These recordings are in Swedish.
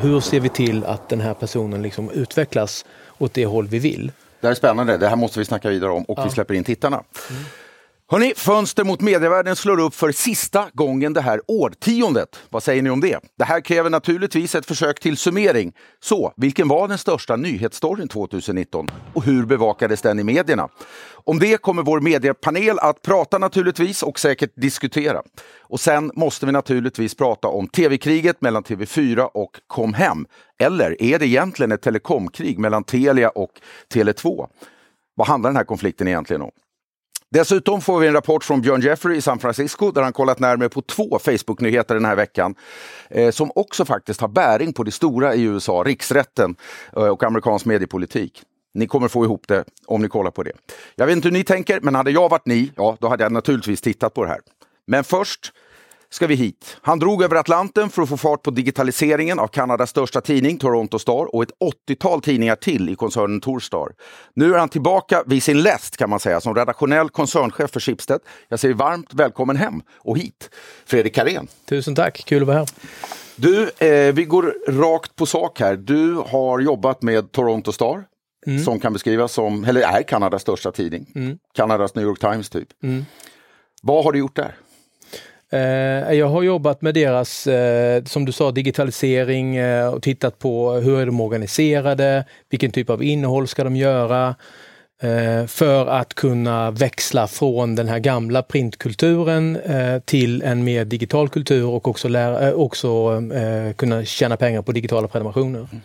Hur ser vi till att den här personen liksom utvecklas åt det håll vi vill? Det här är spännande, det här måste vi snacka vidare om och ja. vi släpper in tittarna. Mm. Hörni, fönster mot medievärlden slår upp för sista gången det här årtiondet. Vad säger ni om det? Det här kräver naturligtvis ett försök till summering. Så, vilken var den största nyhetsstoryn 2019? Och hur bevakades den i medierna? Om det kommer vår mediepanel att prata naturligtvis och säkert diskutera. Och sen måste vi naturligtvis prata om tv-kriget mellan TV4 och Comhem. Eller är det egentligen ett telekomkrig mellan Telia och Tele2? Vad handlar den här konflikten egentligen om? Dessutom får vi en rapport från Björn Jeffrey i San Francisco där han kollat närmare på två Facebook-nyheter den här veckan eh, som också faktiskt har bäring på det stora i USA, riksrätten eh, och amerikansk mediepolitik. Ni kommer få ihop det om ni kollar på det. Jag vet inte hur ni tänker, men hade jag varit ni, ja, då hade jag naturligtvis tittat på det här. Men först ska vi hit. Han drog över Atlanten för att få fart på digitaliseringen av Kanadas största tidning, Toronto Star, och ett 80-tal tidningar till i koncernen Torstar. Nu är han tillbaka vid sin läst kan man säga, som redaktionell koncernchef för Schibsted. Jag säger varmt välkommen hem och hit, Fredrik Karén. Tusen tack, kul att vara här. Du, eh, vi går rakt på sak här. Du har jobbat med Toronto Star, mm. som kan beskrivas som, eller är Kanadas största tidning. Mm. Kanadas New York Times typ. Mm. Vad har du gjort där? Eh, jag har jobbat med deras, eh, som du sa, digitalisering eh, och tittat på hur är de organiserade, vilken typ av innehåll ska de göra eh, för att kunna växla från den här gamla printkulturen eh, till en mer digital kultur och också, lära, eh, också kunna tjäna pengar på digitala prenumerationer. Mm.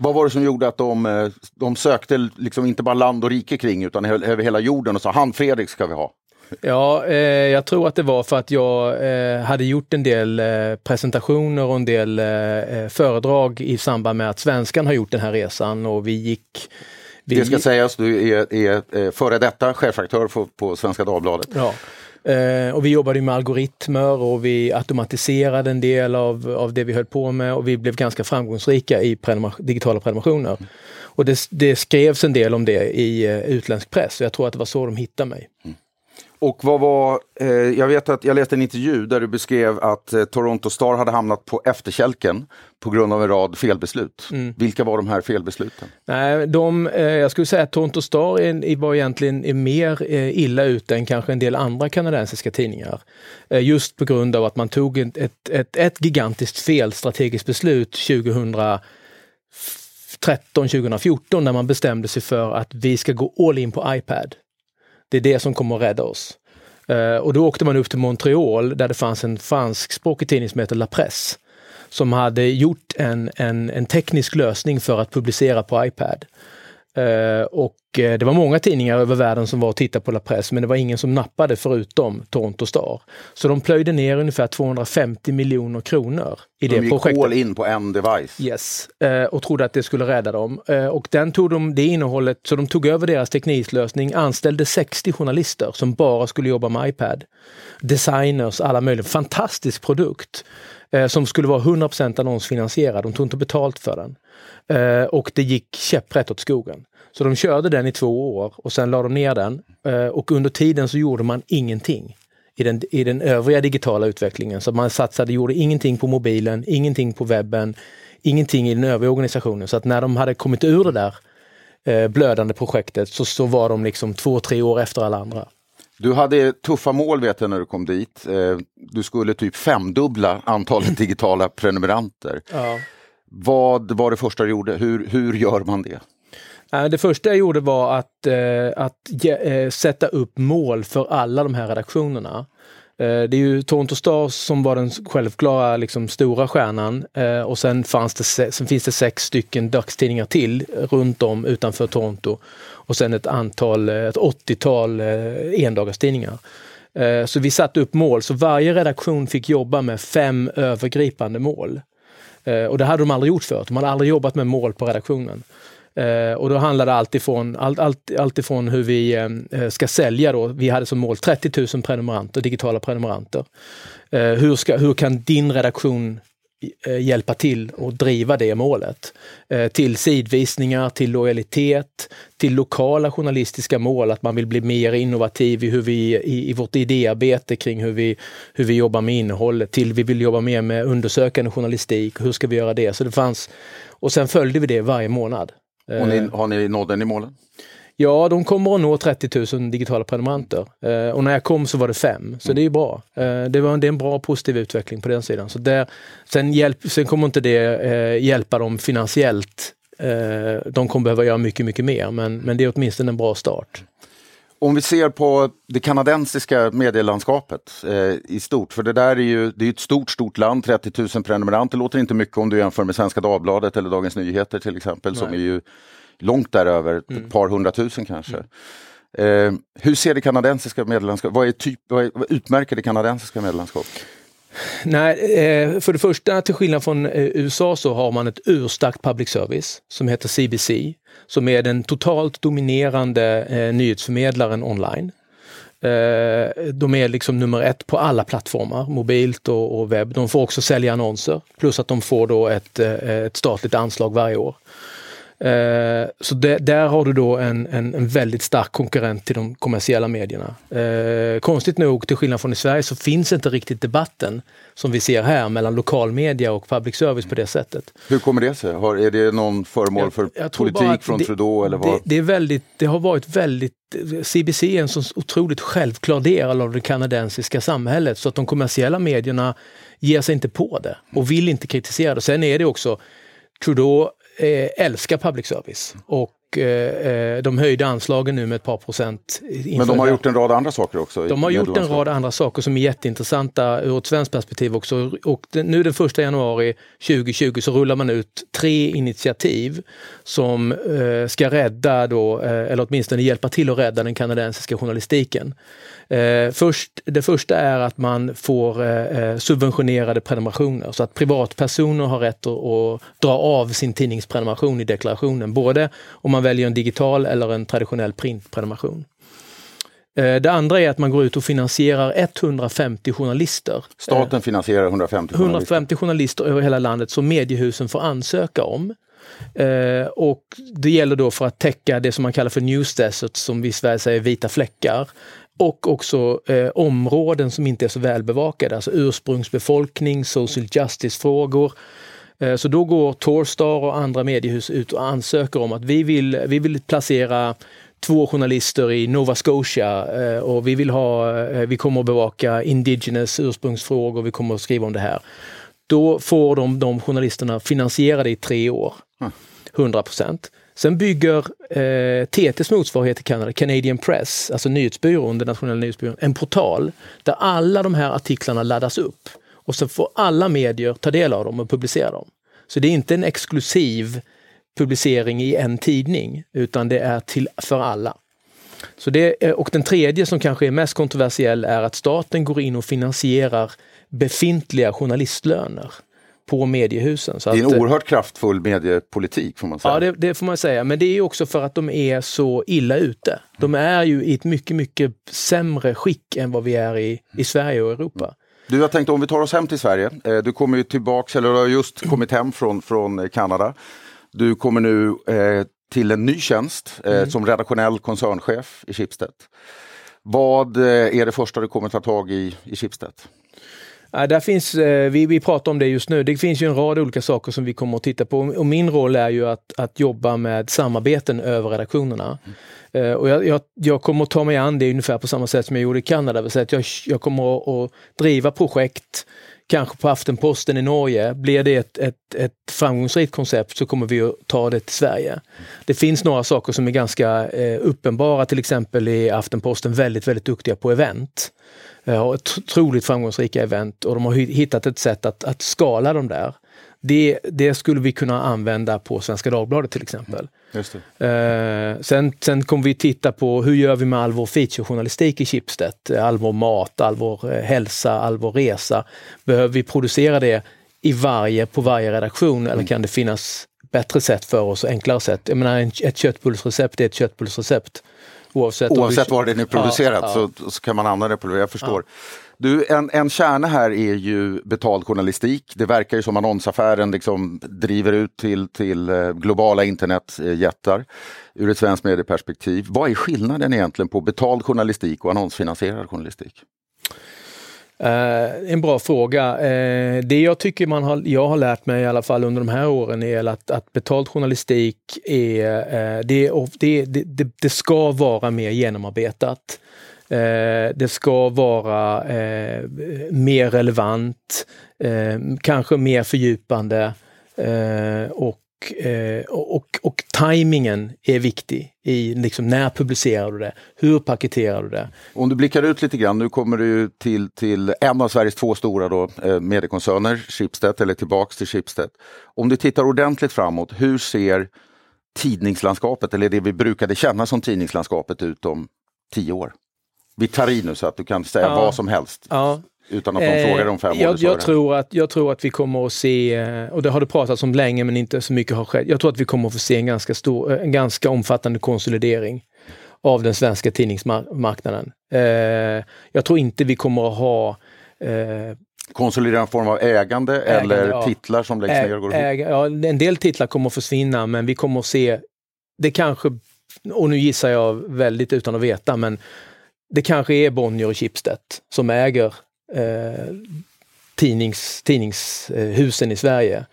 Vad var det som gjorde att de, de sökte liksom inte bara land och rike kring utan över hela jorden och sa han Fredrik ska vi ha? Ja, eh, jag tror att det var för att jag eh, hade gjort en del eh, presentationer och en del eh, eh, föredrag i samband med att Svenskan har gjort den här resan och vi gick vi... Det ska sägas, du är, är eh, före detta chefredaktör på, på Svenska Dagbladet. Ja. Eh, och vi jobbade med algoritmer och vi automatiserade en del av, av det vi höll på med och vi blev ganska framgångsrika i prenumer digitala prenumerationer. Mm. Och det, det, skrevs en del om det i uh, utländsk press och jag tror att det var så de hittade mig. Mm. Och vad var, eh, jag vet att jag läste en intervju där du beskrev att eh, Toronto Star hade hamnat på efterkälken på grund av en rad felbeslut. Mm. Vilka var de här felbesluten? Nej, de, eh, jag skulle säga att Toronto Star är, var egentligen är mer eh, illa ute än kanske en del andra kanadensiska tidningar. Eh, just på grund av att man tog ett, ett, ett, ett gigantiskt fel strategiskt beslut 2013, 2014 när man bestämde sig för att vi ska gå all in på iPad. Det är det som kommer att rädda oss. Uh, och då åkte man upp till Montreal där det fanns en franskspråkig tidning som heter La Presse som hade gjort en, en, en teknisk lösning för att publicera på iPad. Uh, och uh, det var många tidningar över världen som var och tittade på La Presse, men det var ingen som nappade förutom Toronto Star. Så de plöjde ner ungefär 250 miljoner kronor i de det projektet. De gick all in på en device? Yes, uh, och trodde att det skulle rädda dem. och den tog de, det innehållet, så de tog över deras tekniklösning, anställde 60 journalister som bara skulle jobba med iPad. Designers, alla möjliga. Fantastisk produkt Eh, som skulle vara 100% annonsfinansierad. De tog inte betalt för den. Eh, och det gick käpprätt åt skogen. Så de körde den i två år och sen la de ner den eh, och under tiden så gjorde man ingenting i den, i den övriga digitala utvecklingen. Så man satsade, gjorde ingenting på mobilen, ingenting på webben, ingenting i den övriga organisationen. Så att när de hade kommit ur det där eh, blödande projektet så, så var de liksom två, tre år efter alla andra. Du hade tuffa mål vet jag när du kom dit. Eh, du skulle typ femdubbla antalet digitala prenumeranter. Ja. Vad var det första du gjorde? Hur, hur gör man det? Det första jag gjorde var att, eh, att eh, sätta upp mål för alla de här redaktionerna. Eh, det är ju Toronto Stars som var den självklara liksom, stora stjärnan eh, och sen, fanns det, sen finns det sex stycken dagstidningar till runt om utanför Toronto och sen ett antal, eh, ett 80-tal endagarstidningar. Så vi satte upp mål, så varje redaktion fick jobba med fem övergripande mål. Och det hade de aldrig gjort förut. De hade aldrig jobbat med mål på redaktionen. Eh, och då handlade det alltifrån, allt, allt, alltifrån hur vi eh, ska sälja då. Vi hade som mål 30 000 prenumeranter, digitala prenumeranter. Eh, hur, ska, hur kan din redaktion eh, hjälpa till och driva det målet. Eh, till sidvisningar, till lojalitet, till lokala journalistiska mål, att man vill bli mer innovativ i, hur vi, i, i vårt idéarbete kring hur vi, hur vi jobbar med innehållet, till vi vill jobba mer med undersökande journalistik. Hur ska vi göra det? Så det fanns, och sen följde vi det varje månad. Och ni, har ni nått den i målen? Ja, de kommer att nå 30 000 digitala prenumeranter. Eh, och när jag kom så var det fem, så mm. det är bra. Eh, det, var, det är en bra positiv utveckling på den sidan. Så där, sen, hjälp, sen kommer inte det eh, hjälpa dem finansiellt. Eh, de kommer behöva göra mycket, mycket mer, men, men det är åtminstone en bra start. Om vi ser på det kanadensiska medielandskapet eh, i stort, för det där är ju det är ett stort, stort land, 30 000 prenumeranter, låter inte mycket om du jämför med Svenska Dagbladet eller Dagens Nyheter till exempel, Nej. som är ju långt däröver, mm. ett par hundratusen kanske. Mm. Eh, hur ser det kanadensiska medielandskapet, vad, är typ, vad, är, vad utmärker det kanadensiska medielandskapet? Nej, eh, för det första, till skillnad från eh, USA så har man ett urstarkt public service som heter CBC, som är den totalt dominerande eh, nyhetsförmedlaren online. De är liksom nummer ett på alla plattformar, mobilt och, webb. De får också sälja annonser, plus att de får då ett, ett statligt anslag varje år. Eh, så det, där har du då en, en, en, väldigt stark konkurrent till de kommersiella medierna. Eh, konstigt nog, till skillnad från i Sverige, så finns inte riktigt debatten som vi ser här mellan lokalmedia och public service på det sättet. Hur kommer det sig? Har, är det någon föremål för jag, jag politik från det, Trudeau? Eller vad? Det, det, är väldigt, det har varit väldigt CBC är en så otroligt självklar del av det kanadensiska samhället så att de kommersiella medierna ger sig inte på det och vill inte kritisera det. Sen är det också Trudeau Eh, älskar public service. Och eh, eh, de höjde anslagen nu med ett par procent. Men de har gjort en rad andra saker också? De har gjort en rad andra saker som är jätteintressanta ur ett svenskt perspektiv också. Och nu den första januari 2020 så rullar man ut tre initiativ som eh, ska rädda då, eh, eller åtminstone hjälpa till att rädda den kanadensiska journalistiken. Eh, först, det första är att man får eh, subventionerade prenumerationer så att privatpersoner har rätt att, att, dra av sin tidningsprenumeration i deklarationen, både om man väljer en digital eller en traditionell printprenumeration. Eh, det andra är att man går ut och finansierar 150 journalister. Staten finansierar 150 journalister? 150 journalister över hela landet som mediehusen får ansöka om. Eh, och det gäller då för att täcka det som man kallar för news deserts, som vi i Sverige säger vita fläckar och också eh, områden som inte är så välbevakade, alltså ursprungsbefolkning, social justice-frågor. Eh, så då går Torstar och andra mediehus ut och ansöker om att vi vill, vi vill placera två journalister i Nova Scotia eh, och vi vill ha, eh, vi kommer att bevaka indigenous ursprungsfrågor, vi kommer att skriva om det här. Då får de, de journalisterna finansierade i tre år, 100 procent. Sen bygger eh, TTs motsvarighet i Kanada, Canadian Press, alltså nyhetsbyrån, den nationella nyhetsbyrån, en portal där alla de här artiklarna laddas upp. Och så får alla medier ta del av dem och publicera dem. Så det är inte en exklusiv publicering i en tidning, utan det är till för alla. Så det, och den tredje som kanske är mest kontroversiell är att staten går in och finansierar befintliga journalistlöner på mediehusen. Så det är en att, oerhört kraftfull mediepolitik får man säga. Ja, det, det, får man säga. Men det är också för att de är så illa ute. De är ju i ett mycket, mycket sämre skick än vad vi är i, i Sverige och Europa. Du, jag tänkte om vi tar oss hem till Sverige. Eh, du kommer ju tillbaks, eller du har just kommit hem från, från Kanada. Du kommer nu eh, till en ny tjänst eh, mm. som redaktionell koncernchef i Schibsted. Vad eh, är det första du kommer ta tag i i Schibsted? Där finns, eh, vi, vi pratar om det just nu. Det finns ju en rad olika saker som vi kommer att titta på. Och min roll är ju att, att jobba med samarbeten över redaktionerna. Mm. och jag, jag, jag, kommer att ta mig an det ungefär på samma sätt som jag gjorde i Kanada. Det att jag, jag kommer att, att driva projekt kanske på Aftenposten i Norge. Blir det ett, ett, ett framgångsrikt koncept så kommer vi att ta det till Sverige. Det finns några saker som är ganska eh, uppenbara, till exempel i Aftenposten väldigt, väldigt duktiga på event. Eh, otroligt framgångsrika event och de har hittat ett sätt att, att skala dem där. Det, det, skulle vi kunna använda på Svenska Dagbladet till exempel. Eh, sen, sen kommer vi titta på hur gör vi med all vår featurejournalistik i Schibsted? All vår mat, all vår eh, hälsa, all vår resa. Behöver vi producera det i varje, på varje redaktion eller mm. kan det finnas bättre sätt för oss, enklare sätt? Jag menar, ett köttbullsrecept är ett köttbullsrecept. Oavsett, Oavsett var den är producerat ja. Så, så kan man använda det på det, jag förstår. Du, en, en kärna här är ju betald journalistik. Det verkar ju som annonsaffären liksom driver ut till, till eh, globala internetjättar ur ett svenskt medieperspektiv. Vad är skillnaden egentligen på betald journalistik och annonsfinansierad journalistik? Uh, en bra fråga. Uh, det jag tycker man har, jag har lärt mig i alla fall under de här åren är att, att betald journalistik är, uh, det, det, det, det, ska vara mer genomarbetat. det ska vara mer relevant, kanske mer fördjupande och Eh, och, och tajmingen är viktig. I liksom, när publicerar du det? Hur paketerar du det? Om du blickar ut lite grann, nu kommer du till, till en av Sveriges två stora då, eh, mediekoncerner, Schibsted, eller tillbaks till Schibsted. Om du tittar ordentligt framåt, hur ser tidningslandskapet, eller det vi brukade känna som tidningslandskapet ut om tio år? Vi tar i nu så att du kan säga ja. vad som helst. Ja. Utan att de eh, frågar om fem jag, år? Jag tror, att, jag tror att vi kommer att se, eh, och det har det pratats om länge men inte så mycket har skett. Jag tror att vi kommer att få se en ganska, stor, eh, en ganska omfattande konsolidering av den svenska tidningsmarknaden. Jag tror inte vi kommer att ha Konsolidera en form av ägande, ägande eller ja. titlar som läggs ner går ihop? Ja, en del titlar kommer att försvinna men vi kommer att se, det kanske, och nu gissar jag väldigt utan att veta, men det kanske är Bonnier och Schibsted som äger eh, tidnings, tidningshusen i Sverige.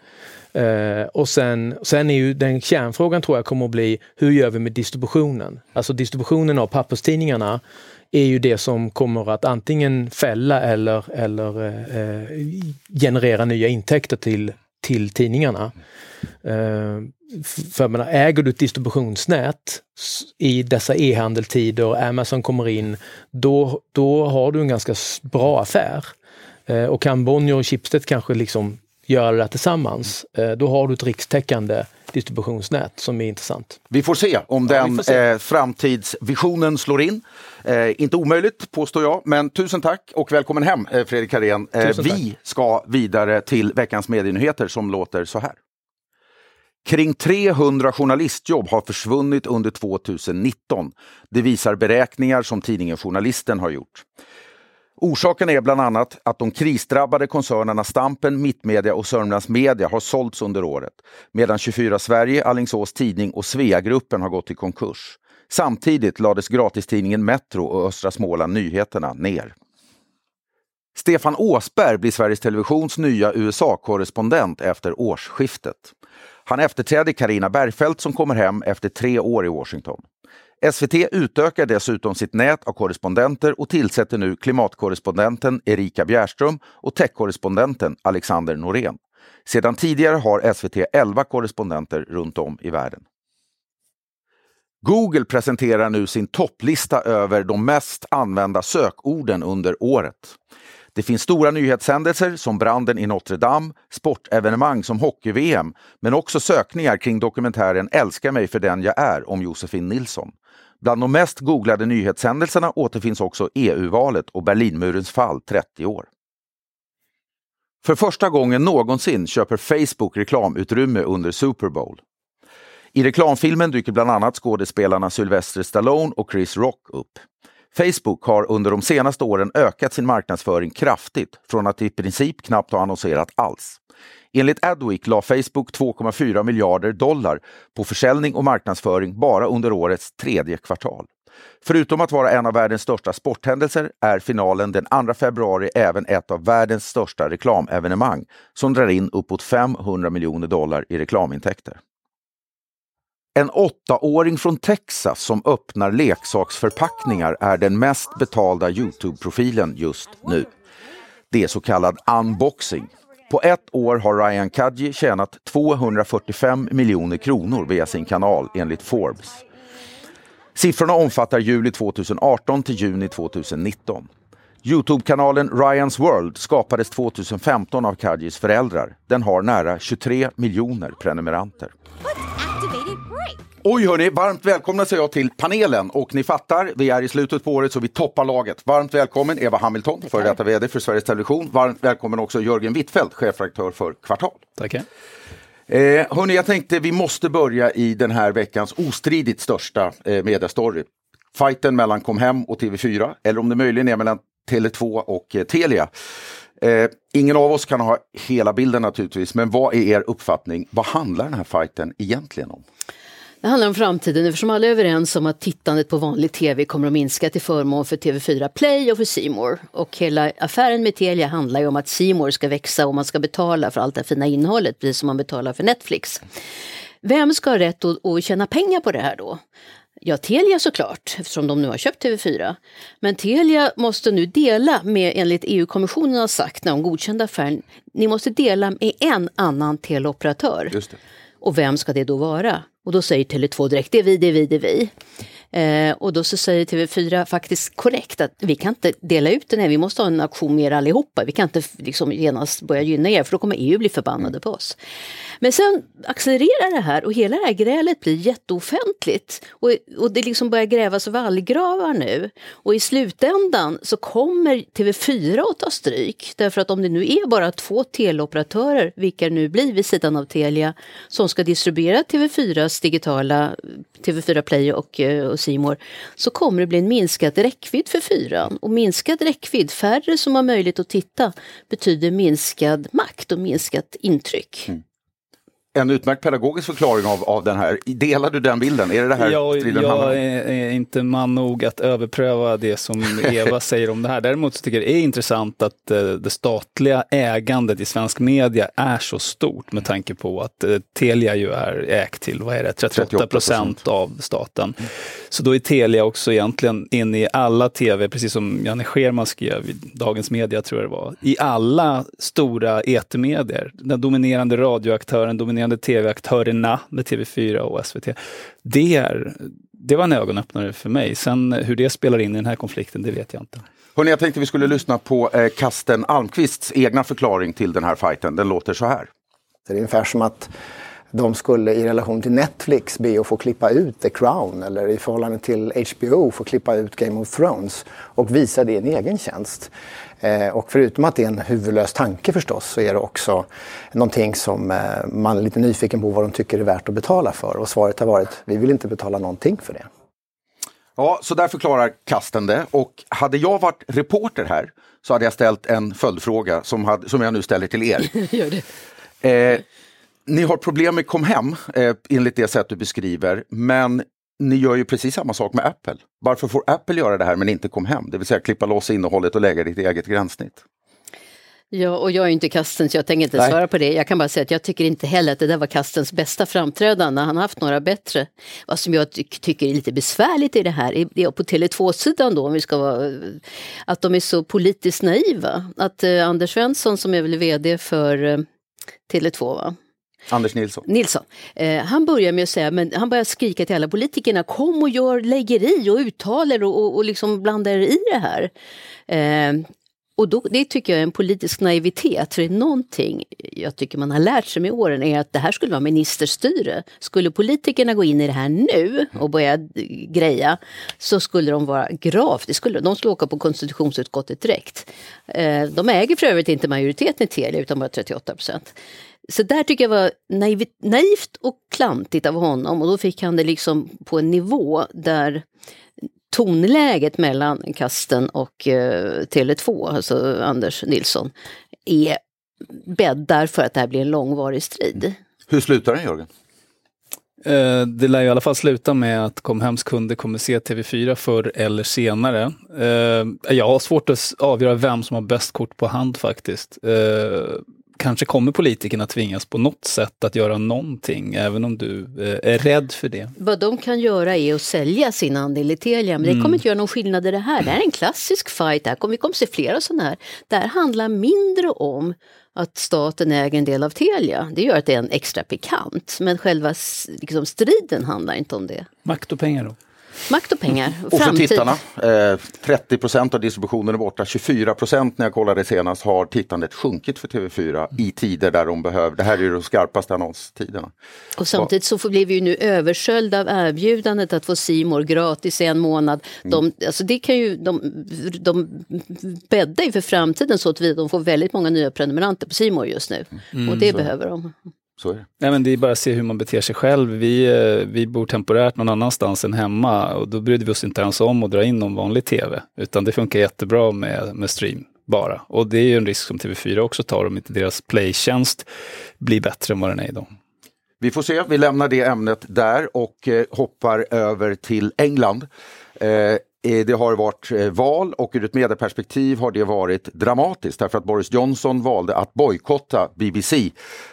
Eh, och sen, sen är ju den kärnfrågan tror jag kommer att bli, hur gör vi med distributionen? Alltså distributionen av papperstidningarna är ju det som kommer att antingen fälla eller, eller eh, eh generera nya intäkter till, till tidningarna. Eh, för menar, äger du ett distributionsnät i dessa e-handeltider, Amazon kommer in, då, då har du en ganska bra affär. Eh, och kan Bonnier och Schibsted kanske liksom göra det tillsammans, eh, då har du ett rikstäckande distributionsnät som är intressant. Vi får se om ja, den se. Eh, framtidsvisionen slår in. Eh, inte omöjligt påstår jag, men tusen tack och välkommen hem eh, Fredrik Karén. Vi ska vidare till veckans medienyheter som låter så här. Kring 300 journalistjobb har försvunnit under 2019. Det visar beräkningar som tidningen Journalisten har gjort. Orsaken är bland annat att de krisdrabbade koncernerna Stampen, Mittmedia och Sörmlands Media har sålts under året, medan 24 Sverige, Allingsås Tidning och Sveagruppen har gått i konkurs. Samtidigt lades gratistidningen Metro och Östra Småland Nyheterna ner. Stefan Åsberg blir Sveriges Televisions nya USA-korrespondent efter årsskiftet. Han efterträder Karina Bergfeldt som kommer hem efter tre år i Washington. SVT utökar dessutom sitt nät av korrespondenter och tillsätter nu klimatkorrespondenten Erika Bjärström och techkorrespondenten Alexander Norén. Sedan tidigare har SVT 11 korrespondenter runt om i världen. Google presenterar nu sin topplista över de mest använda sökorden under året. Det finns stora nyhetshändelser som branden i Notre Dame, sportevenemang som hockey-VM, men också sökningar kring dokumentären Älska mig för den jag är om Josefin Nilsson. Bland de mest googlade nyhetshändelserna återfinns också EU-valet och Berlinmurens fall 30 år. För första gången någonsin köper Facebook reklamutrymme under Super Bowl. I reklamfilmen dyker bland annat skådespelarna Sylvester Stallone och Chris Rock upp. Facebook har under de senaste åren ökat sin marknadsföring kraftigt från att i princip knappt ha annonserat alls. Enligt Adweek la Facebook 2,4 miljarder dollar på försäljning och marknadsföring bara under årets tredje kvartal. Förutom att vara en av världens största sporthändelser är finalen den 2 februari även ett av världens största reklamevenemang som drar in uppåt 500 miljoner dollar i reklamintäkter. En åttaåring från Texas som öppnar leksaksförpackningar är den mest betalda Youtube-profilen just nu. Det är så kallad unboxing. På ett år har Ryan Kadji tjänat 245 miljoner kronor via sin kanal enligt Forbes. Siffrorna omfattar juli 2018 till juni 2019. Youtube-kanalen Ryans World skapades 2015 av Kadjis föräldrar. Den har nära 23 miljoner prenumeranter. Oj hörni, varmt välkomna säger jag till panelen och ni fattar, vi är i slutet på året så vi toppar laget. Varmt välkommen Eva Hamilton, före detta VD för Sveriges Television. Varmt välkommen också Jörgen Wittfeldt, chefredaktör för Kvartal. Tackar. Eh, hörni, jag tänkte vi måste börja i den här veckans ostridigt största eh, mediastory. fighten mellan Comhem och TV4 eller om det möjligen är mellan Tele2 och eh, Telia. Eh, ingen av oss kan ha hela bilden naturligtvis, men vad är er uppfattning? Vad handlar den här fighten egentligen om? Det handlar om framtiden eftersom alla är överens om att tittandet på vanlig tv kommer att minska till förmån för TV4 Play och för Simor. Och hela affären med Telia handlar ju om att Simor ska växa och man ska betala för allt det fina innehållet, precis som man betalar för Netflix. Vem ska ha rätt att, att tjäna pengar på det här då? Ja, Telia såklart, eftersom de nu har köpt TV4. Men Telia måste nu dela med, enligt EU-kommissionen har sagt när de godkände affären, ni måste dela med en annan teleoperatör. Och vem ska det då vara? Och då säger Tele2 direkt, det är vi, det är vi, det är vi. Eh, och då så säger TV4 faktiskt korrekt att vi kan inte dela ut den här, vi måste ha en auktion med er allihopa. Vi kan inte liksom genast börja gynna er för då kommer EU bli förbannade på oss. Men sen accelererar det här och hela det här grälet blir jätteoffentligt. Och, och det liksom börjar grävas vallgravar nu. Och i slutändan så kommer TV4 att ta stryk. Därför att om det nu är bara två teleoperatörer, vilka det nu blir vid sidan av Telia, som ska distribuera TV4s digitala TV4 Play och, eh, och Simor så kommer det bli en minskad räckvidd för fyran. Och minskad räckvidd, färre som har möjlighet att titta, betyder minskad makt och minskat intryck. Mm en utmärkt pedagogisk förklaring av, av den här. Delar du den bilden? Är det det här jag, jag är, är, inte man nog att överpröva det som Eva säger om det här. Däremot så tycker jag det är intressant att uh, det statliga ägandet i svensk media är så stort med tanke på att uh, Telia ju är ägt till, vad är det, 38 procent av staten. Mm. Så då är Telia också egentligen inne i alla tv, precis som Janne Scherman skrev i Dagens Media tror jag det var, i alla stora etermedier. Den dominerande radioaktören, dominerande tv-aktörerna med TV4 och SVT. Det, är, det var en ögonöppnare för mig. Sen hur det spelar in i den här konflikten, det vet jag inte. Hörrni, jag tänkte vi skulle lyssna på eh, Kasten Almqvists egna förklaring till den här fighten. Den låter så här. Det är ungefär som att de skulle i relation till Netflix be att få klippa ut The Crown eller i förhållande till HBO få klippa ut Game of Thrones och visa det i en egen tjänst. Eh, och förutom att det är en huvudlös tanke förstås så är det också någonting som eh, man är lite nyfiken på vad de tycker är värt att betala för. Och svaret har varit, vi vill inte betala någonting för det. Ja, så där förklarar Kasten det. Och hade jag varit reporter här så hade jag ställt en följdfråga som, hade, som jag nu ställer till er. Gör det. Eh, ni har problem med Comhem eh, enligt det sätt du beskriver, men ni gör ju precis samma sak med Apple. Varför får Apple göra det här men inte Comhem? Det vill säga klippa loss innehållet och lägga det i ett eget gränssnitt. Ja, och jag är inte Kasten så jag tänker inte Nej. svara på det. Jag kan bara säga att jag tycker inte heller att det där var Kastens bästa framträdande. Han har haft några bättre. Vad som jag ty tycker är lite besvärligt i det här, är på Tele2-sidan då, om vi ska vara, att de är så politiskt naiva. Att eh, Anders Svensson som är väl vd för eh, Tele2, va? Anders Nilsson. Nilsson. Eh, han börjar med att säga, men han börjar skrika till alla politikerna, kom och gör, lägger i och uttalar och, och, och liksom blandar i det här. Eh, och då, det tycker jag är en politisk naivitet, för det är någonting jag tycker man har lärt sig med åren är att det här skulle vara ministerstyre. Skulle politikerna gå in i det här nu och börja greja så skulle de vara gravt, skulle, de skulle åka på konstitutionsutskottet direkt. Eh, de äger för övrigt inte majoriteten i Telia utan bara 38 procent. Så där tycker jag var naivt, naivt och klantigt av honom och då fick han det liksom på en nivå där tonläget mellan Kasten och eh, Tele2, alltså Anders Nilsson, är bäddar för att det här blir en långvarig strid. Hur slutar den Jörgen? Eh, det lär i alla fall sluta med att Comhems kunder kommer se TV4 förr eller senare. Eh, jag har svårt att avgöra vem som har bäst kort på hand faktiskt. Eh, kanske kommer politikerna tvingas på något sätt att göra någonting, även om du eh, är rädd för det. Vad de kan göra är att sälja sin andel i Telia, men det mm. kommer inte göra någon skillnad i det här. Det här är en klassisk fight, det här vi kommer se flera sådana här. Det här handlar mindre om att staten äger en del av Telia. Det gör att det är en extra pikant, men själva liksom, striden handlar inte om det. Makt och pengar då? Makt och pengar. Och, och för tittarna, eh, 30 procent av distributionen är borta. 24 procent när jag kollade senast har tittandet sjunkit för TV4 i tider där de behöver. Det här är ju de skarpaste annonstiderna. Och samtidigt så blir vi ju nu översköljda av erbjudandet att få Simor gratis i en månad. De, mm. alltså det kan ju, de, de bäddar ju för framtiden så att vi, de får väldigt många nya prenumeranter på Simor just nu. Mm. Och det så. behöver de. Så är det. Nej, men det är bara att se hur man beter sig själv. Vi, eh, vi bor temporärt någon annanstans än hemma och då brydde vi oss inte ens om att dra in någon vanlig tv. Utan det funkar jättebra med, med stream bara. Och det är ju en risk som TV4 också tar om inte deras playtjänst blir bättre än vad den är idag. Vi får se, vi lämnar det ämnet där och eh, hoppar över till England. Eh, Eh, det har varit eh, val och ur ett medieperspektiv har det varit dramatiskt därför att Boris Johnson valde att bojkotta BBC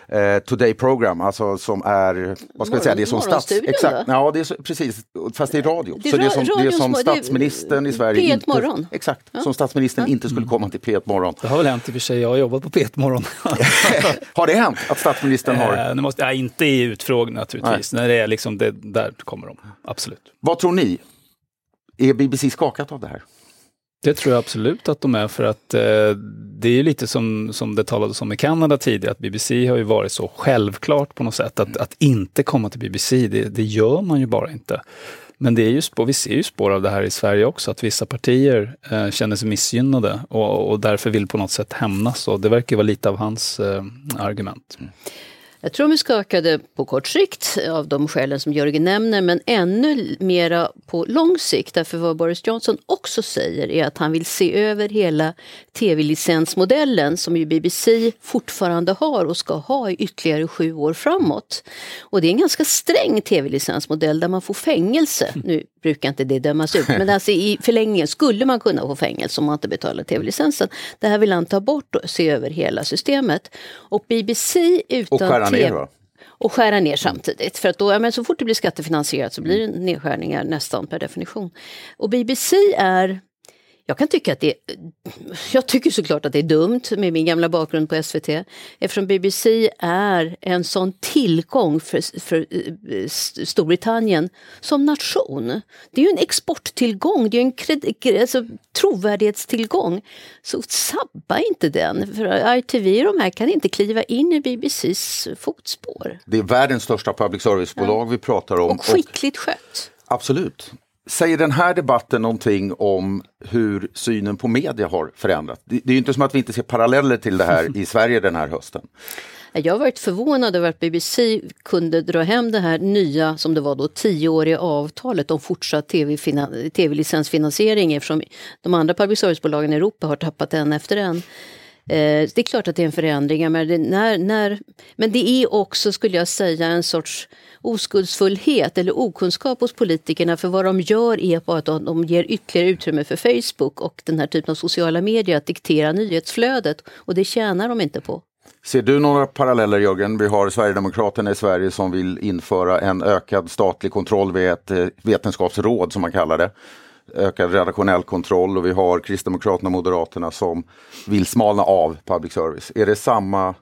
eh, Today Program, alltså som är, vad ska vi säga, det är som stats... Exakt, ja, det är så, precis, fast det är radio. Det är så det är som, det är som det är statsministern i Sverige P1 inte, Morgon. Exakt, Ja. som statsministern Ja. inte skulle komma till P1 Morgon. Det har väl hänt i och för sig, jag har jobbat på P1 Morgon. har det hänt att statsministern har... Eh, det måste, nej, inte i utfrågning naturligtvis. När det är liksom det, där kommer de, absolut. Vad tror ni? Är BBC skakat av det här? Det tror jag absolut att de är för att eh, det är ju lite som, som det talades om i Kanada tidigare, att BBC har ju varit så självklart på något sätt. Att, att inte komma till BBC, det, det gör man ju bara inte. Men det är ju spår, vi ser ju spår av det här i Sverige också, att vissa partier eh, känner sig missgynnade och, och därför vill på något sätt hämnas. Och det verkar vara lite av hans eh, argument. Jag tror de är skakade på kort sikt av de skälen som Jörgen nämner men ännu mera på lång sikt. Därför vad Boris Johnson också säger är att han vill se över hela tv-licensmodellen som ju BBC fortfarande har och ska ha i ytterligare sju år framåt. Och det är en ganska sträng tv-licensmodell där man får fängelse. Nu brukar inte det dömas ut men alltså i förlängningen skulle man kunna få fängelse om man inte betalar tv-licensen. Det här vill han ta bort och se över hela systemet. Och BBC utan Och skära ner TV då? och skära ner samtidigt. För att då, ja, men så fort det blir skattefinansierat så blir det nedskärningar nästan per definition. Och BBC är jag kan tycka att det Jag tycker såklart att det är dumt med min gamla bakgrund på SVT eftersom BBC är en sån tillgång för, för eh, Storbritannien som nation. Det är ju en exporttillgång, det är en kred, alltså, trovärdighetstillgång. Så sabba inte den, för ITV och de här kan inte kliva in i BBCs fotspår. Det är världens största public service-bolag vi pratar om. Och skickligt skött. Absolut. Säger den här debatten någonting om hur synen på media har förändrats? Det det är ju inte som att vi inte ser paralleller till det här i Sverige den här hösten. Jag har varit förvånad över att BBC kunde dra hem det här nya, som det var då, tioåriga avtalet om fortsatt tv-licensfinansiering tv-licensfinansiering eftersom de andra public service-bolagen i Europa har tappat en efter en. Eh, det är klart att det är en förändring, men det, när, när, men det är också, skulle jag säga, en sorts oskuldsfullhet eller okunskap hos politikerna för vad de gör är bara att de, ger ytterligare utrymme för Facebook och den här typen av sociala medier att diktera nyhetsflödet och det tjänar de inte på. Ser du några paralleller Jörgen? Vi har Sverigedemokraterna i Sverige som vill införa en ökad statlig kontroll vid ett eh, vetenskapsråd som man kallar det. Ökad redaktionell kontroll och vi har Kristdemokraterna och Moderaterna som vill smalna av public service. Är det samma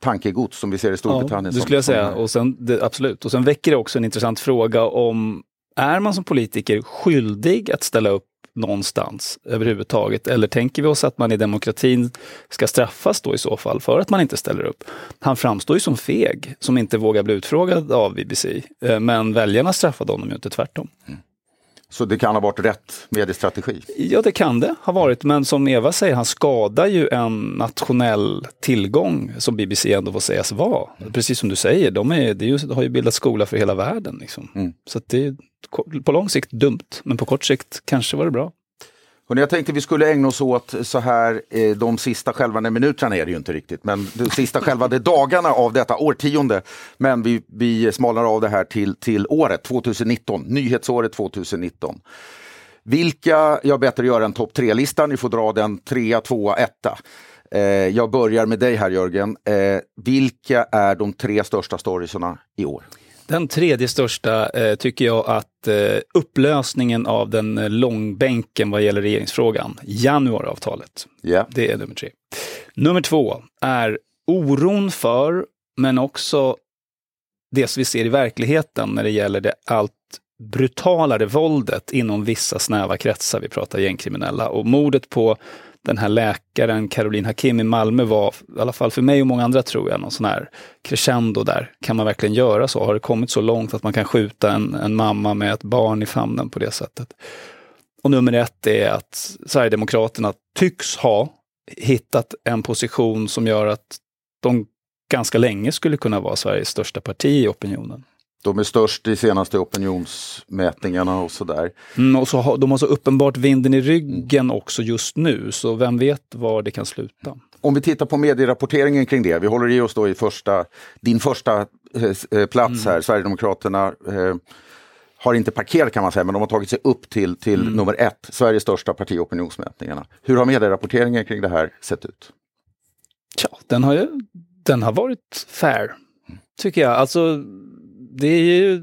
tankegods som vi ser i Storbritannien? Ja, det skulle jag säga. Och sen, det, absolut. Och sen väcker det också en intressant fråga om, är man som politiker skyldig att ställa upp någonstans överhuvudtaget? Eller tänker vi oss att man i demokratin ska straffas då i så fall för att man inte ställer upp? Han framstår ju som feg, som inte vågar bli utfrågad av BBC. Eh, Men väljarna straffade honom ju inte tvärtom. Så det kan ha varit rätt mediestrategi? Ja, det kan det ha varit, men som Eva säger, han skadar ju en nationell tillgång som BBC ändå får sägas vara. Precis som du säger, de, är, ju, har ju bildat skola för hela världen. Liksom. Mm. Så det är på lång sikt dumt, men på kort sikt kanske var det bra. Hörrni, jag tänkte vi skulle ägna oss åt så här eh, de sista skälvande minuterna är det ju inte riktigt, men de sista skälvande dagarna av detta årtionde. Men vi, vi smalnar av det här till, till året 2019, nyhetsåret 2019. Vilka, jag er göra en topp tre-lista, ni får dra den trea, tvåa, etta. Eh, jag börjar med dig här Jörgen. Eh, vilka är de tre största storiesarna i år? Den tredje största eh, tycker jag att eh, upplösningen av den eh, långbänken vad gäller regeringsfrågan, januariavtalet. Ja. Det är nummer tre. Nummer två är oron för, men också det som vi ser i verkligheten när det gäller det allt brutalare våldet inom vissa snäva kretsar. Vi pratar gängkriminella. Och mordet på den här läkaren Caroline Hakim i Malmö var, i alla fall för mig och många andra tror jag, någon sån här crescendo där. Kan man verkligen göra så? Har det kommit så långt att man kan skjuta en, en mamma med ett barn i famnen på det sättet? Och nummer ett är att Sverigedemokraterna tycks ha hittat en position som gör att de ganska länge skulle kunna vara Sveriges största parti i opinionen. De är störst i senaste opinionsmätningarna och sådär. Mm, och så har, de har så uppenbart vinden i ryggen också just nu, så vem vet var det kan sluta. Om vi tittar på medierapporteringen kring det, vi håller i oss då i första, din första eh, plats här, Sverigedemokraterna eh, har inte parkerat kan man säga, men de har tagit sig upp till, till mm. nummer ett, Sveriges största parti i opinionsmätningarna. Hur har medierapporteringen kring det här sett ut? Ja, den har, ju, den har varit fair, tycker jag. Alltså, det är ju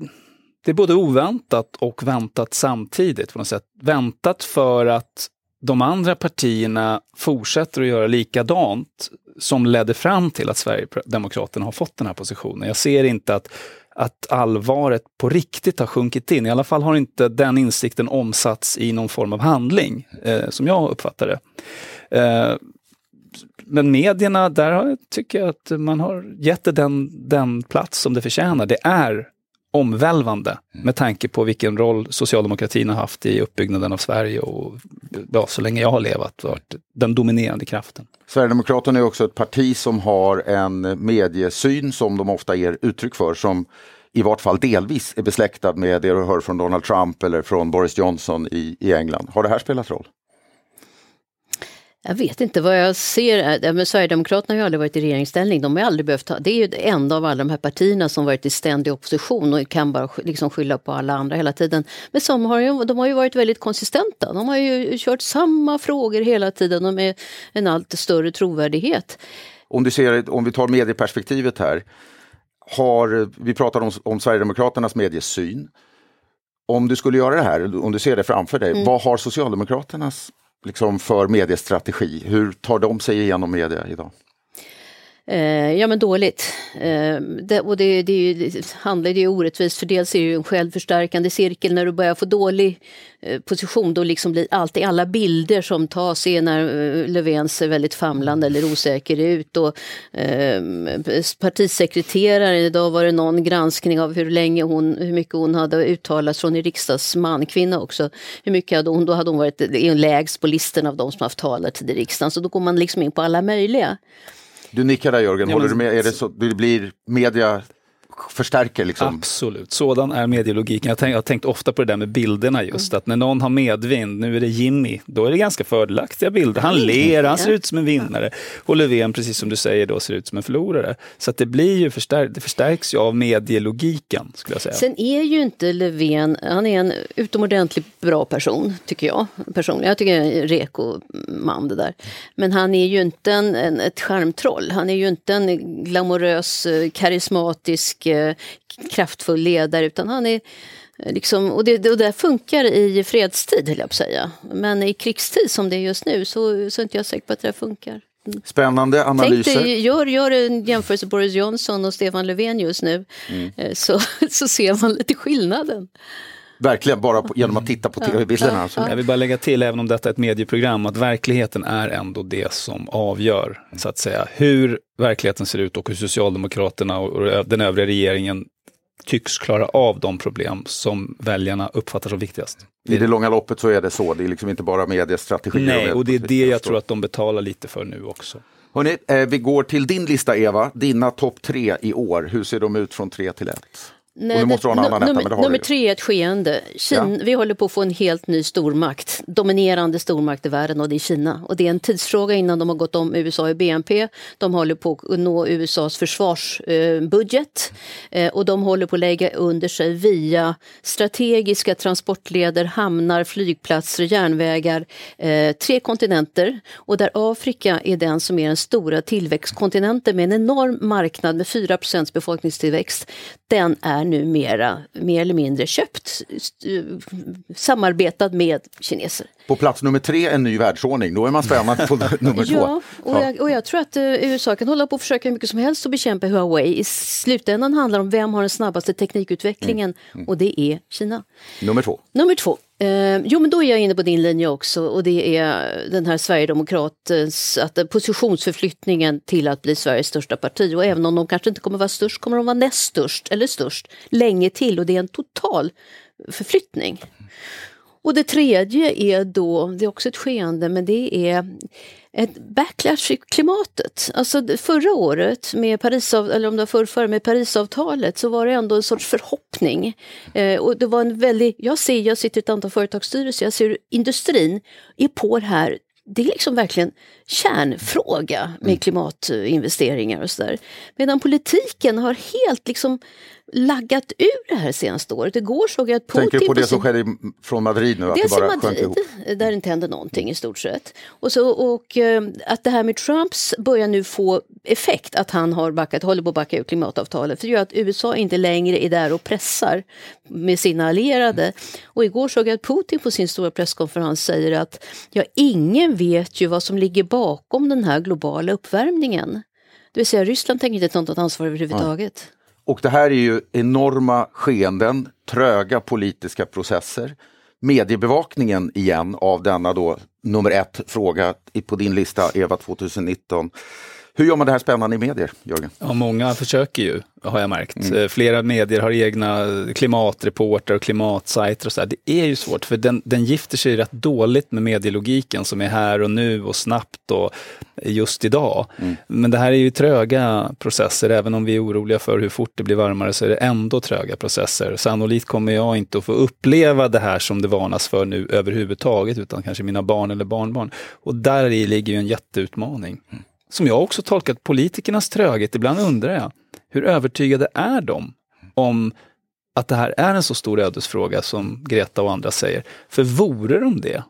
det är både oväntat och väntat samtidigt på något sätt. Väntat för att de andra partierna fortsätter att göra likadant som ledde fram till att Sverigedemokraterna har fått den här positionen. Jag ser inte att, att allvaret på riktigt har sjunkit in. I alla fall har inte den insikten omsatts i någon form av handling, eh, som jag uppfattar det. Eh, men medierna, där tycker jag att man har gett det den, den plats som det förtjänar. Det är omvälvande med tanke på vilken roll socialdemokratin har haft i uppbyggnaden av Sverige och ja, så länge jag har levat varit den dominerande kraften. Sverigedemokraterna är också ett parti som har en mediesyn som de ofta ger uttryck för som i vart fall delvis är besläktad med det du hör från Donald Trump eller från Boris Johnson i, i England. Har det här spelat roll? Jag vet inte vad jag ser. Men Sverigedemokraterna har ju aldrig varit i regeringsställning. De har aldrig behövt ha, det är ju det enda av alla de här partierna som varit i ständig opposition och kan bara liksom skylla på alla andra hela tiden. Men som har ju, de har ju varit väldigt konsistenta. De har ju kört samma frågor hela tiden och med en allt större trovärdighet. Om, du ser, om vi tar medieperspektivet här. Har, vi pratar om, om Sverigedemokraternas mediesyn. Om du skulle göra det här, om du ser det framför dig, mm. vad har Socialdemokraternas liksom för mediestrategi? Hur tar de sig igenom media idag? Eh, ja men dåligt. Eh, det, och det, det, det handlar ju orättvist för dels är det ju en självförstärkande cirkel när du börjar få dålig eh, position då liksom blir alltid alla bilder som tas är när eh, Löfven ser väldigt famlande eller osäker ut och eh, partisekreterare, idag var det någon granskning av hur länge hon, hur mycket hon hade uttalat från en riksdagsman, kvinna också, hur mycket hade hon, då hade hon varit eh, lägst på listan av de som haft talartid i riksdagen så då går man liksom in på alla möjliga. Du nickar där Jörgen, håller du med? Är det så det blir media förstärker liksom. Absolut, sådan är medielogiken. Jag, tänk, jag har tänkt ofta på det där med bilderna just, mm. att när någon har medvind, nu är det Jimmy, då är det ganska fördelaktiga bilder. Han ler, han ser ut som en vinnare. Och Löfven, precis som du säger, då ser ut som en förlorare. Så att det blir ju förstär, det förstärks ju av medielogiken, skulle jag säga. Sen är ju inte Löfven, han är en utomordentligt bra person, tycker jag personligen. Jag tycker en reko man det där. Men han är ju inte en, en, ett charmtroll. Han är ju inte en glamorös, eh, karismatisk kraftfull ledare utan han är eh, Liksom, och det, och det funkar i fredstid, höll jag på att säga. Men i krigstid som det är just nu så, så är inte jag säker på att det funkar. Mm. Spännande analyser. Tänk dig, gör, gör en jämförelse Boris Johnson och Stefan Löfven just nu mm. Eh, så, så ser man lite skillnaden. Verkligen, bara på, genom att titta på tv-bilderna. Alltså. Jag vill bara lägga till, även om detta är ett medieprogram, att verkligheten är ändå det som avgör, så att säga, hur verkligheten ser ut och hur Socialdemokraterna och den övriga regeringen tycks klara av de problem som väljarna uppfattar som viktigast. I det långa loppet så är det så, det är liksom inte bara mediestrategier. Nej, och det är det jag tror att de betalar lite för nu också. Hörrni, eh, vi går till din lista Eva, dina topp tre i år. Hur ser de ut från tre till ett? Nej, och måste det, annan nummer, etta, nummer tre är ett skeende. Kina, ja. Vi håller på att få en helt ny stormakt, dominerande stormakt i världen och det är Kina. Och det är en tidsfråga innan de har gått om USA i BNP. De håller på att nå USAs försvarsbudget eh, och de håller på att lägga under sig via strategiska transportleder, hamnar, flygplatser, järnvägar, eh, tre kontinenter och där Afrika är den som är den stora tillväxtkontinenten med en enorm marknad med 4% befolkningstillväxt. Den är numera mer eller mindre köpt, samarbetat med kineser. På plats nummer tre, en ny världsordning. Då är man spännande på nummer två. Ja, och jag, och jag tror att uh, USA kan hålla på och försöka hur mycket som helst att bekämpa Huawei. I slutändan handlar det om vem har den snabbaste teknikutvecklingen mm. Mm. och det är Kina. Nummer två. Nummer två. Eh, jo, men då är jag inne på din linje också och det är den här Sverigedemokratens att positionsförflyttningen till att bli Sveriges största parti. Och även om de kanske inte kommer vara störst kommer de vara näst störst eller störst länge till och det är en total förflyttning. Och det tredje är då, det är också ett skeende, men det är ett backlash i klimatet. Alltså förra året, med Parisav, eller om det var förrförra, med Parisavtalet så var det ändå en sorts förhoppning. Eh, och det var en väldigt, jag ser, jag sitter i ett antal företagsstyrelser, jag ser hur industrin är på det här det är liksom verkligen kärnfråga med mm. klimatinvesteringar och sådär. Medan politiken har helt liksom laggat ur det här senaste året. Igår såg jag att Putin... Tänker du på det som skedde från Madrid nu? Dels i Madrid, där det inte hände någonting i stort sett. Och, så, och eh, att det här med Trumps börjar nu få effekt, att han har backat, håller på att backa ur klimatavtalet. För det gör att USA inte längre är där och pressar med sina allierade. Och igår såg jag att Putin på sin stora presskonferens säger att ja, ingen vet ju vad som ligger bakom den här globala uppvärmningen. Det vill säga Ryssland tänker inte ta något ansvar överhuvudtaget. Ja. Och det här är ju enorma skeenden, tröga politiska processer. Mediebevakningen igen av denna då nummer ett fråga på din lista, Eva 2019. Hur gör man det här spännande i medier, Jörgen? Ja, många försöker ju, har jag märkt. Mm. Eh, flera medier har egna klimatreporter och klimatsajter och så. Här. Det är ju svårt, för den, den gifter sig rätt dåligt med medielogiken som är här och nu och snabbt och just idag. Mm. Men det här är ju tröga processer, även om vi är oroliga för hur fort det blir varmare så är det ändå tröga processer. Sannolikt kommer jag inte att få uppleva det här som det varnas för nu överhuvudtaget, utan kanske mina barn eller barnbarn. Och där i ligger ju en jätteutmaning. Mm som jag också tolkat politikernas tröghet. Ibland undrar jag, hur övertygade är de om att det här är en så stor ödesfråga som Greta och andra säger? För vore de det,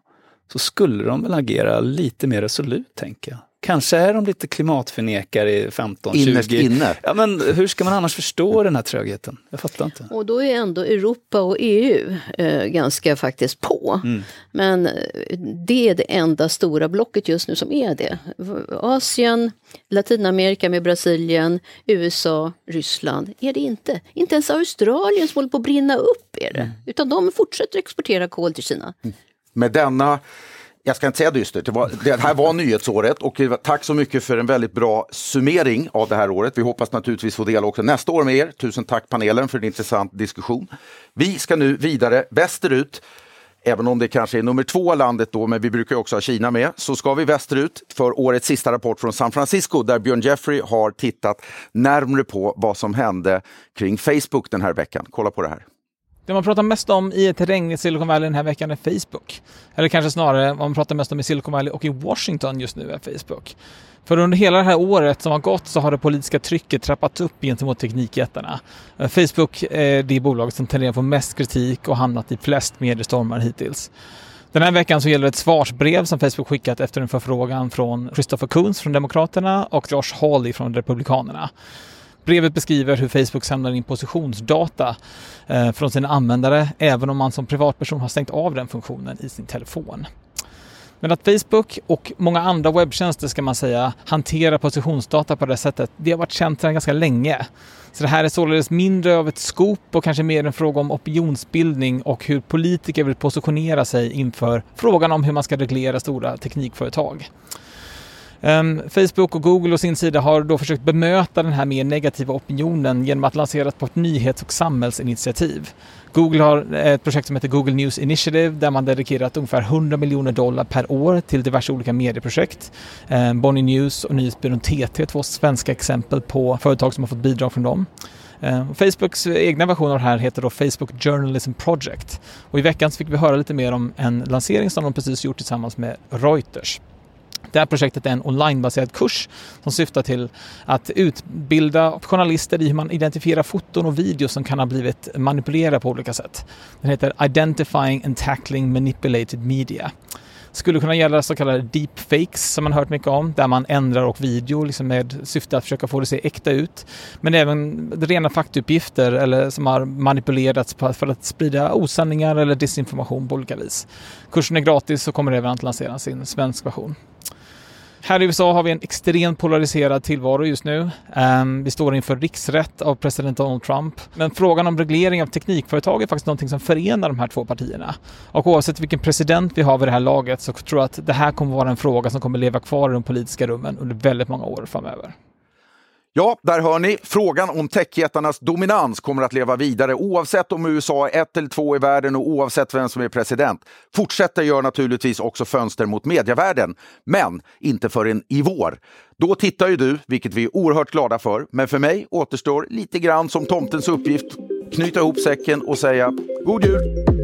så skulle de väl agera lite mer resolut, tänker jag. Kanske är de lite klimatförnekare i 15, Innerst 20. Inne. Ja, men hur ska man annars förstå den här trögheten? Jag fattar inte. Och då är ändå Europa och EU eh, ganska faktiskt på. Mm. Men eh, det är det enda stora blocket just nu som är det. Asien, Latinamerika med Brasilien, USA, Ryssland är det inte. Inte ens Australien som håller på att brinna upp är det. Mm. Utan de fortsätter exportera kol till Kina. Mm. Med denna jag ska inte säga dystert, det, var, det här var nyhetsåret och eh, tack så mycket för en väldigt bra summering av det här året. Vi hoppas naturligtvis få dela också nästa år med er. Tusen tack panelen för en intressant diskussion. Vi ska nu vidare västerut. Även om det kanske är nummer två av landet då, men vi brukar också ha Kina med, så ska vi västerut för årets sista rapport från San Francisco där Björn Jeffrey har tittat närmre på vad som hände kring Facebook den här veckan. Kolla på det här. Det man pratar mest om i ett regn i Silicon Valley den här veckan är Facebook. Eller kanske snarare vad man pratar mest om i Silicon Valley och i Washington just nu är Facebook. För under hela det här året som har gått så har det politiska trycket trappats upp gentemot teknikjättarna. Facebook är det bolag som tenderar att få mest kritik och hamnat i flest mediestormar hittills. Den här veckan så gäller det ett svarsbrev som Facebook skickat efter en förfrågan från Christopher Coons från Demokraterna och Josh Hawley från Republikanerna. Brevet beskriver hur Facebook samlar in positionsdata eh, från sina användare även om man som privatperson har stängt av den funktionen i sin telefon. Men att Facebook och många andra webbtjänster ska man säga hanterar positionsdata på det sättet, det har varit känt sedan ganska länge. Så det här är således mindre av ett skop och kanske mer en fråga om opinionsbildning och hur politiker vill positionera sig inför frågan om hur man ska reglera stora teknikföretag. Ehm, Facebook och Google å sin sida har då försökt bemöta den här mer negativa opinionen genom att lansera ett nyhets och samhällsinitiativ. Google har eh, ett projekt som heter Google News Initiative där man dedikerat ungefär 100 miljoner dollar per år till diverse olika medieprojekt. Ehm, Bonnie News och nyhetsbyrån TT, två svenska exempel på företag som har fått bidrag från dem. Ehm, Facebooks egna version av det här heter då Facebook Journalism Project. Och i veckan fick vi höra lite mer om en lansering som de precis gjort tillsammans med Reuters. Det här projektet är en onlinebaserad kurs som syftar till att utbilda journalister i hur man identifierar foton och videos som kan ha blivit manipulerade på olika sätt. Den heter Identifying and Tackling Manipulated Media skulle kunna gälla så kallade deepfakes som man hört mycket om, där man ändrar och video liksom med syfte att försöka få det att se äkta ut. Men även rena faktauppgifter eller som har manipulerats för att sprida osanningar eller desinformation på olika vis. Kursen är gratis och kommer även att lansera sin svensk version. Här i USA har vi en extremt polariserad tillvaro just nu. Um, vi står inför riksrätt av president Donald Trump. Men frågan om reglering av teknikföretag är faktiskt någonting som förenar de här två partierna. Och oavsett vilken president vi har vid det här laget så tror jag att det här kommer vara en fråga som kommer leva kvar i de politiska rummen under väldigt många år framöver. Ja, där hör ni. Frågan om techjättarnas dominans kommer att leva vidare oavsett om USA är ett eller två i världen och oavsett vem som är president. Fortsätter gör naturligtvis också fönster mot medievärlden, men inte förrän i vår. Då tittar ju du, vilket vi är oerhört glada för, men för mig återstår lite grann som tomtens uppgift knyta ihop säcken och säga God Jul!